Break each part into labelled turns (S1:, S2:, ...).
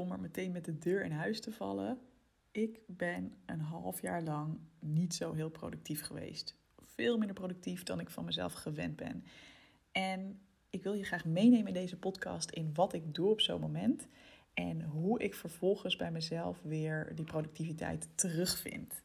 S1: om er meteen met de deur in huis te vallen. Ik ben een half jaar lang niet zo heel productief geweest. Veel minder productief dan ik van mezelf gewend ben. En ik wil je graag meenemen in deze podcast in wat ik doe op zo'n moment. En hoe ik vervolgens bij mezelf weer die productiviteit terugvind.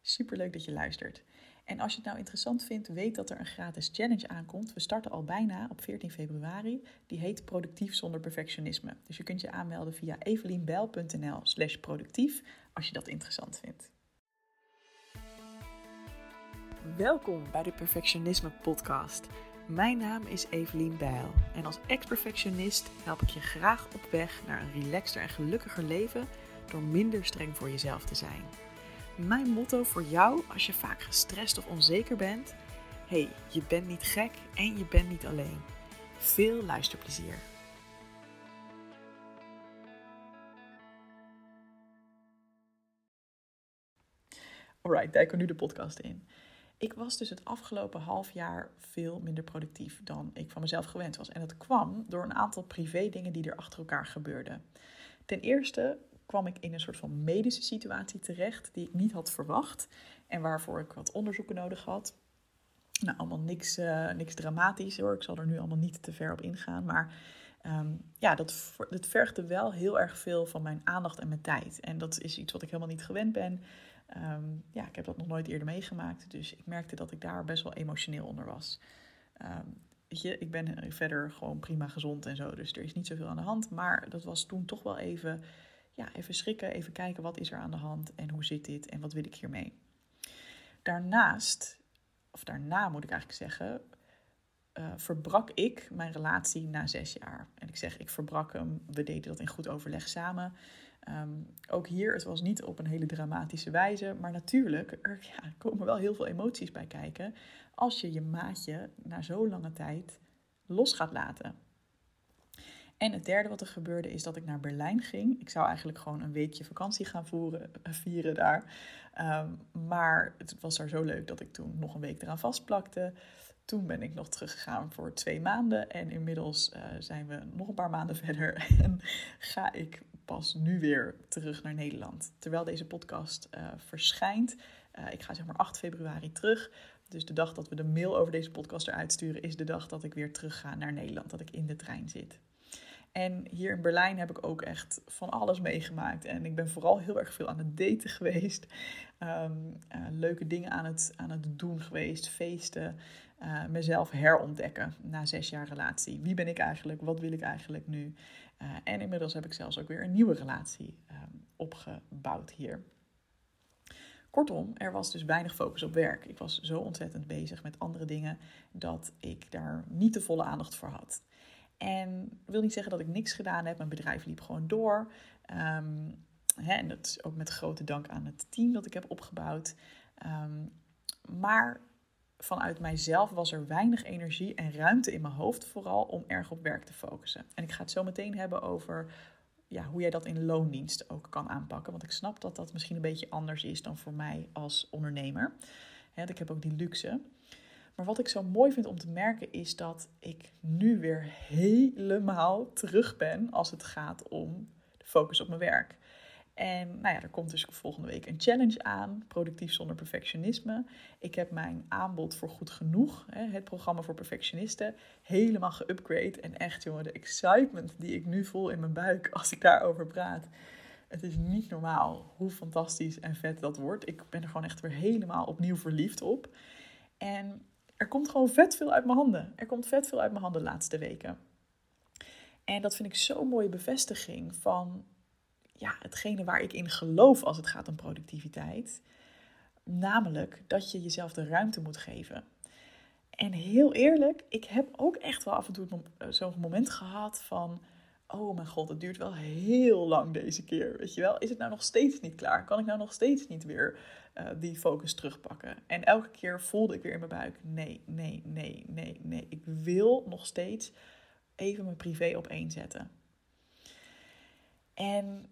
S1: Super leuk dat je luistert. En als je het nou interessant vindt, weet dat er een gratis challenge aankomt. We starten al bijna op 14 februari. Die heet Productief zonder perfectionisme. Dus je kunt je aanmelden via evelienbijl.nl slash productief als je dat interessant vindt. Welkom bij de Perfectionisme Podcast. Mijn naam is Evelien Bijl en als ex-perfectionist help ik je graag op weg naar een relaxter en gelukkiger leven door minder streng voor jezelf te zijn. Mijn motto voor jou als je vaak gestrest of onzeker bent: hey, je bent niet gek en je bent niet alleen. Veel luisterplezier. Alright, duiken nu de podcast in. Ik was dus het afgelopen half jaar veel minder productief dan ik van mezelf gewend was. En dat kwam door een aantal privé dingen die er achter elkaar gebeurden. Ten eerste kwam ik in een soort van medische situatie terecht die ik niet had verwacht en waarvoor ik wat onderzoeken nodig had. Nou, allemaal niks, uh, niks dramatisch hoor. Ik zal er nu allemaal niet te ver op ingaan. Maar um, ja, dat, dat vergde wel heel erg veel van mijn aandacht en mijn tijd. En dat is iets wat ik helemaal niet gewend ben. Um, ja, ik heb dat nog nooit eerder meegemaakt. Dus ik merkte dat ik daar best wel emotioneel onder was. Um, weet je, ik ben verder gewoon prima gezond en zo. Dus er is niet zoveel aan de hand. Maar dat was toen toch wel even ja, even schrikken, even kijken wat is er aan de hand en hoe zit dit en wat wil ik hiermee. Daarnaast, of daarna moet ik eigenlijk zeggen, uh, verbrak ik mijn relatie na zes jaar. En ik zeg, ik verbrak hem. We deden dat in goed overleg samen. Um, ook hier, het was niet op een hele dramatische wijze. Maar natuurlijk, er ja, komen wel heel veel emoties bij kijken. Als je je maatje na zo'n lange tijd los gaat laten. En het derde wat er gebeurde is dat ik naar Berlijn ging. Ik zou eigenlijk gewoon een weekje vakantie gaan voeren, eh, vieren daar. Ehm, maar het was daar zo leuk dat ik toen nog een week eraan vastplakte. Toen ben ik nog teruggegaan voor twee maanden. En inmiddels uh, zijn we nog een paar maanden verder. En ga ik pas nu weer terug naar Nederland. Terwijl deze podcast uh, verschijnt. Ik ga zeg maar 8 februari terug. Dus de dag dat we de mail over deze podcast eruit sturen, is de dag dat ik weer terug ga naar Nederland. Dat ik in de trein zit. En hier in Berlijn heb ik ook echt van alles meegemaakt. En ik ben vooral heel erg veel aan het daten geweest. Um, uh, leuke dingen aan het, aan het doen geweest. Feesten. Uh, mezelf herontdekken na zes jaar relatie. Wie ben ik eigenlijk? Wat wil ik eigenlijk nu? Uh, en inmiddels heb ik zelfs ook weer een nieuwe relatie um, opgebouwd hier. Kortom, er was dus weinig focus op werk. Ik was zo ontzettend bezig met andere dingen dat ik daar niet de volle aandacht voor had. En wil niet zeggen dat ik niks gedaan heb. Mijn bedrijf liep gewoon door. Um, hè, en dat is ook met grote dank aan het team dat ik heb opgebouwd. Um, maar vanuit mijzelf was er weinig energie en ruimte in mijn hoofd, vooral om erg op werk te focussen. En ik ga het zo meteen hebben over ja, hoe jij dat in loondienst ook kan aanpakken. Want ik snap dat dat misschien een beetje anders is dan voor mij als ondernemer. Hè, ik heb ook die luxe. Maar wat ik zo mooi vind om te merken is dat ik nu weer helemaal terug ben als het gaat om de focus op mijn werk. En nou ja, er komt dus volgende week een challenge aan, productief zonder perfectionisme. Ik heb mijn aanbod voor goed genoeg, het programma voor perfectionisten, helemaal geupgrade. En echt jongen, de excitement die ik nu voel in mijn buik als ik daarover praat. Het is niet normaal hoe fantastisch en vet dat wordt. Ik ben er gewoon echt weer helemaal opnieuw verliefd op. En er komt gewoon vet veel uit mijn handen. Er komt vet veel uit mijn handen de laatste weken. En dat vind ik zo'n mooie bevestiging van ja, hetgene waar ik in geloof als het gaat om productiviteit. Namelijk dat je jezelf de ruimte moet geven. En heel eerlijk, ik heb ook echt wel af en toe zo'n moment gehad van oh mijn god, het duurt wel heel lang deze keer. Weet je wel, is het nou nog steeds niet klaar? Kan ik nou nog steeds niet weer uh, die focus terugpakken? En elke keer voelde ik weer in mijn buik: nee, nee, nee, nee, nee. Ik wil nog steeds even mijn privé op één zetten. En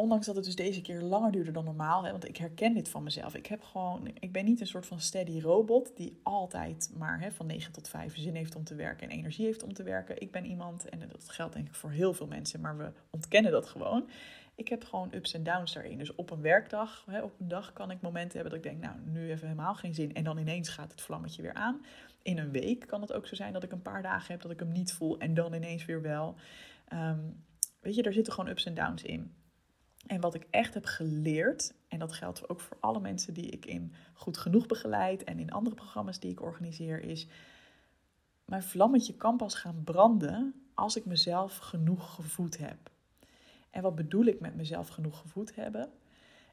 S1: ondanks dat het dus deze keer langer duurde dan normaal, hè, want ik herken dit van mezelf. Ik, heb gewoon, ik ben niet een soort van steady robot die altijd maar hè, van 9 tot 5 zin heeft om te werken en energie heeft om te werken. Ik ben iemand, en dat geldt denk ik voor heel veel mensen, maar we ontkennen dat gewoon. Ik heb gewoon ups en downs daarin. Dus op een werkdag, hè, op een dag kan ik momenten hebben dat ik denk, nou, nu even helemaal geen zin. En dan ineens gaat het vlammetje weer aan. In een week kan het ook zo zijn dat ik een paar dagen heb dat ik hem niet voel en dan ineens weer wel. Ehm, weet je, daar zitten gewoon ups en downs in. En wat ik echt heb geleerd, en dat geldt ook voor alle mensen die ik in Goed Genoeg begeleid en in andere programma's die ik organiseer, is mijn vlammetje kan pas gaan branden als ik mezelf genoeg gevoed heb. En wat bedoel ik met mezelf genoeg gevoed hebben?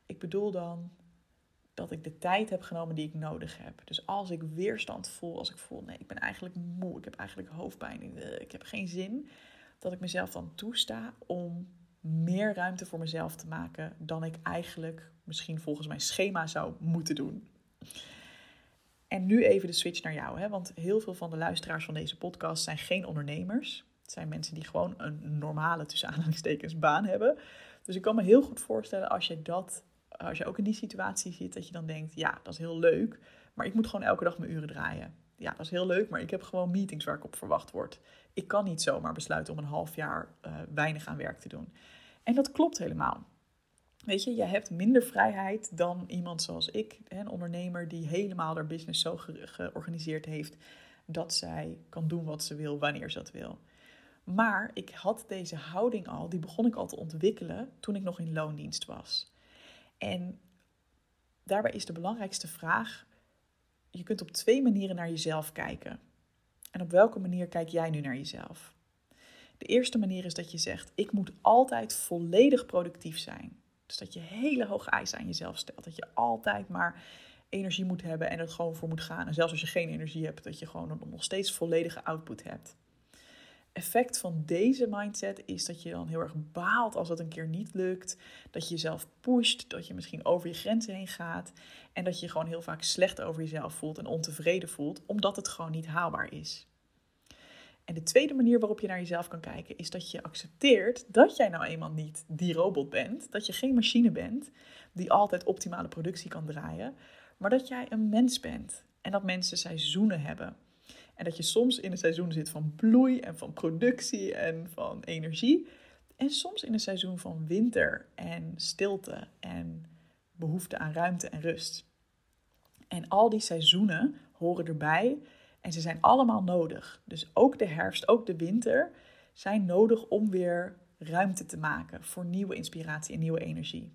S1: Ik bedoel dan dat ik de tijd heb genomen die ik nodig heb. Dus als ik weerstand voel, als ik voel, nee, ik ben eigenlijk moe, ik heb eigenlijk hoofdpijn, ik heb geen zin, dat ik mezelf dan toesta om meer ruimte voor mezelf te maken dan ik eigenlijk misschien volgens mijn schema zou moeten doen. En nu even de switch naar jou, hè? want heel veel van de luisteraars van deze podcast zijn geen ondernemers. Het zijn mensen die gewoon een normale, tussen aanhalingstekens, baan hebben. Dus ik kan me heel goed voorstellen als je dat, als je ook in die situatie zit, dat je dan denkt, ja, dat is heel leuk, maar ik moet gewoon elke dag mijn uren draaien. Ja, dat is heel leuk, maar ik heb gewoon meetings waar ik op verwacht word. Ik kan niet zomaar besluiten om een half jaar uh, weinig aan werk te doen. En dat klopt helemaal. Weet je, je hebt minder vrijheid dan iemand zoals ik, een ondernemer die helemaal haar business zo georganiseerd heeft dat zij kan doen wat ze wil, wanneer ze dat wil. Maar ik had deze houding al, die begon ik al te ontwikkelen toen ik nog in loondienst was. En daarbij is de belangrijkste vraag: je kunt op twee manieren naar jezelf kijken. En op welke manier kijk jij nu naar jezelf? De eerste manier is dat je zegt: ik moet altijd volledig productief zijn. Dus dat je hele hoge eisen aan jezelf stelt. Dat je altijd maar energie moet hebben en er gewoon voor moet gaan. En zelfs als je geen energie hebt, dat je gewoon nog steeds volledige output hebt. Effect van deze mindset is dat je dan heel erg baalt als het een keer niet lukt. Dat je jezelf pusht, dat je misschien over je grenzen heen gaat. En dat je gewoon heel vaak slecht over jezelf voelt en ontevreden voelt, omdat het gewoon niet haalbaar is. En de tweede manier waarop je naar jezelf kan kijken is dat je accepteert dat jij nou eenmaal niet die robot bent, dat je geen machine bent die altijd optimale productie kan draaien, maar dat jij een mens bent en dat mensen seizoenen hebben. En dat je soms in een seizoen zit van bloei en van productie en van energie. En soms in een seizoen van winter en stilte en behoefte aan ruimte en rust. En al die seizoenen horen erbij en ze zijn allemaal nodig. Dus ook de herfst, ook de winter zijn nodig om weer ruimte te maken voor nieuwe inspiratie en nieuwe energie.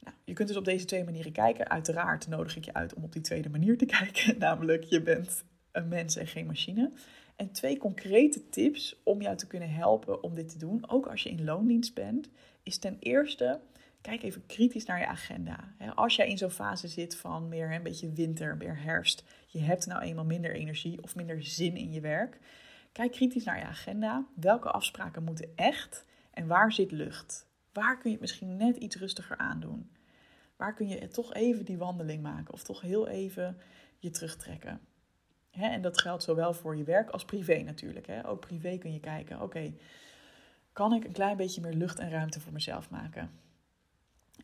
S1: Nou, je kunt dus op deze twee manieren kijken. Uiteraard nodig ik je uit om op die tweede manier te kijken, namelijk je bent een mens en geen machine. En twee concrete tips om jou te kunnen helpen om dit te doen, ook als je in loondienst bent, is ten eerste kijk even kritisch naar je agenda. Als jij in zo'n fase zit van meer een beetje winter, meer herfst, je hebt nou eenmaal minder energie of minder zin in je werk, kijk kritisch naar je agenda. Welke afspraken moeten echt en waar zit lucht? Waar kun je het misschien net iets rustiger aandoen? Waar kun je toch even die wandeling maken of toch heel even je terugtrekken? en dat geldt zowel voor je werk als privé natuurlijk. Ook privé kun je kijken, oké, kan ik een klein beetje meer lucht en ruimte voor mezelf maken?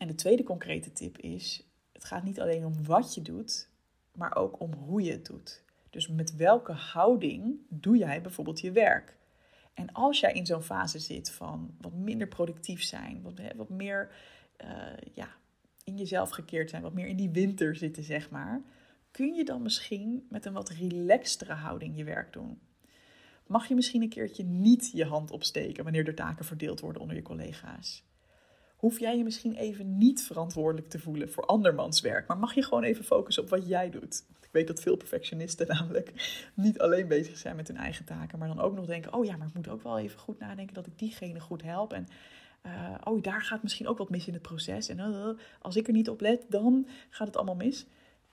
S1: En de tweede concrete tip is: het gaat niet alleen om wat je doet, maar ook om hoe je het doet. Dus met welke houding doe jij bijvoorbeeld je werk? En als jij in zo'n fase zit van wat minder productief zijn, wat, wat meer uh, ja, in jezelf gekeerd zijn, wat meer in die winter zitten, zeg maar, kun je dan misschien met een wat relaxtere houding je werk doen? Mag je misschien een keertje niet je hand opsteken wanneer de taken verdeeld worden onder je collega's? Hoef jij je misschien even niet verantwoordelijk te voelen voor andermans werk, maar mag je gewoon even focussen op wat jij doet. Ik weet dat veel perfectionisten namelijk niet alleen bezig zijn met hun eigen taken, maar dan ook nog denken: oh ja, maar ik moet ook wel even goed nadenken dat ik diegene goed help. En uh, oh, daar gaat misschien ook wat mis in het proces. En uh, als ik er niet op let, dan gaat het allemaal mis.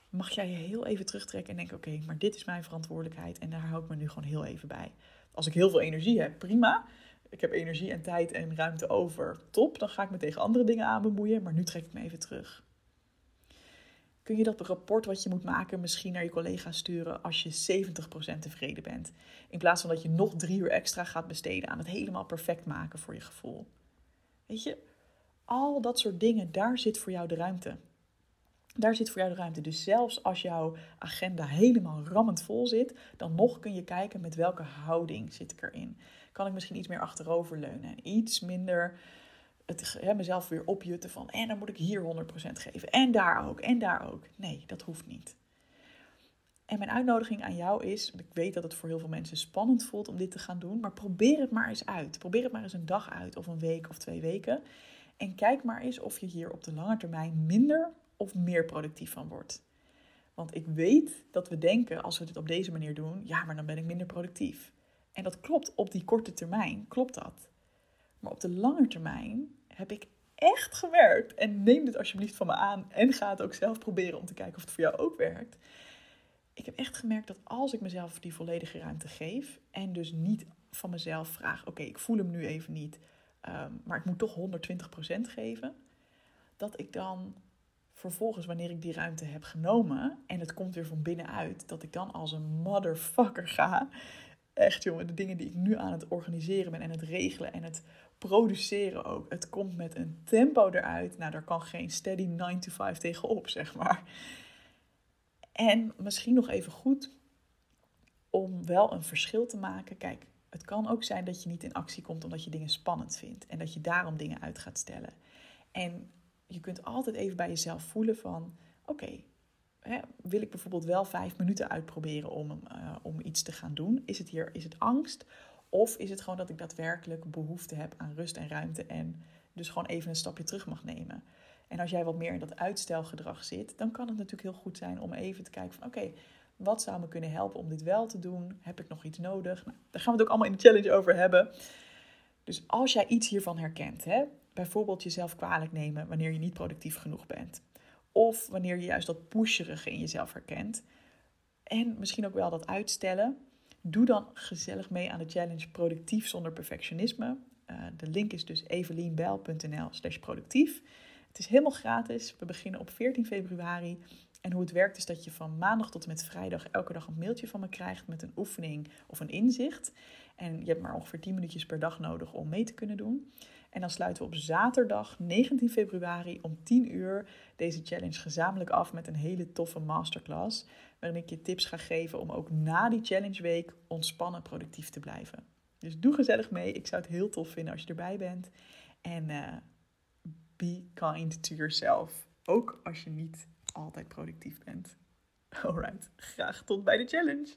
S1: Mag jij je heel even terugtrekken en denken: oké, maar dit is mijn verantwoordelijkheid en daar hou ik me nu gewoon heel even bij. Als ik heel veel energie heb, prima ik heb energie en tijd en ruimte over. Top, dan ga ik me tegen andere dingen aan bemoeien, maar nu trek ik me even terug. Kun je dat rapport wat je moet maken misschien naar je collega sturen als je 70% tevreden bent? In plaats van dat je nog drie uur extra gaat besteden aan het helemaal perfect maken voor je gevoel. Weet je, Al dat soort dingen, daar zit voor jou de ruimte. Daar zit voor jou de ruimte. Dus zelfs als jouw agenda helemaal rammend vol zit, dan nog kun je kijken met welke houding zit ik erin. Kan ik misschien iets meer achteroverleunen en iets minder het, hè, mezelf weer opjutten van en dan moet ik hier 100% geven en daar ook en daar ook. Nee, dat hoeft niet. En mijn uitnodiging aan jou is, ik weet dat het voor heel veel mensen spannend voelt om dit te gaan doen, maar probeer het maar eens uit. Probeer het maar eens een dag uit of een week of twee weken. En kijk maar eens of je hier op de lange termijn minder of meer productief van wordt. Want ik weet dat we denken, als we dit op deze manier doen, ja, maar dan ben ik minder productief. En dat klopt op die korte termijn, klopt dat. Maar op de lange termijn heb ik echt gewerkt. En neem dit alsjeblieft van me aan en ga het ook zelf proberen om te kijken of het voor jou ook werkt. Ik heb echt gemerkt dat als ik mezelf die volledige ruimte geef en dus niet van mezelf vraag: oké, ik voel hem nu even niet, ehm, maar ik moet toch 120% geven, dat ik dan vervolgens, wanneer ik die ruimte heb genomen en het komt weer van binnenuit, dat ik dan als een motherfucker ga. Echt jongen, de dingen die ik nu aan het organiseren ben en het regelen en het produceren ook. Het komt met een tempo eruit. Nou, daar kan geen steady 9 to 5 tegenop, zeg maar. En misschien nog even goed om wel een verschil te maken. Kijk, het kan ook zijn dat je niet in actie komt omdat je dingen spannend vindt en dat je daarom dingen uit gaat stellen. En je kunt altijd even bij jezelf voelen van, oké, wil ik bijvoorbeeld wel vijf minuten uitproberen om, uh, om iets te gaan doen? Is het hier, is het angst? Of is het gewoon dat ik daadwerkelijk behoefte heb aan rust en ruimte en dus gewoon even een stapje terug mag nemen? En als jij wat meer in dat uitstelgedrag zit, dan kan het natuurlijk heel goed zijn om even te kijken van oké, wat zou me kunnen helpen om dit wel te doen? Heb ik nog iets nodig? Nou, daar gaan we het ook allemaal in de challenge over hebben. Dus als jij iets hiervan herkent, hè, bijvoorbeeld jezelf kwalijk nemen wanneer je niet productief genoeg bent. Of wanneer je juist dat pusherige in jezelf herkent. En misschien ook wel dat uitstellen. Doe dan gezellig mee aan de challenge Productief zonder perfectionisme. Uh, de link is dus evelienbel.nl slash productief. Het is helemaal gratis. We beginnen op 14 februari. En hoe het werkt is dat je van maandag tot en met vrijdag elke dag een mailtje van me krijgt met een oefening of een inzicht. En je hebt maar ongeveer 10 minuutjes per dag nodig om mee te kunnen doen. En dan sluiten we op zaterdag 19 februari om 10 uur deze challenge gezamenlijk af met een hele toffe masterclass. Waarin ik je tips ga geven om ook na die challenge week ontspannen productief te blijven. Dus doe gezellig mee. Ik zou het heel tof vinden als je erbij bent. En uh, be kind to yourself. Ook als je niet altijd productief bent. Alright, graag tot bij de challenge.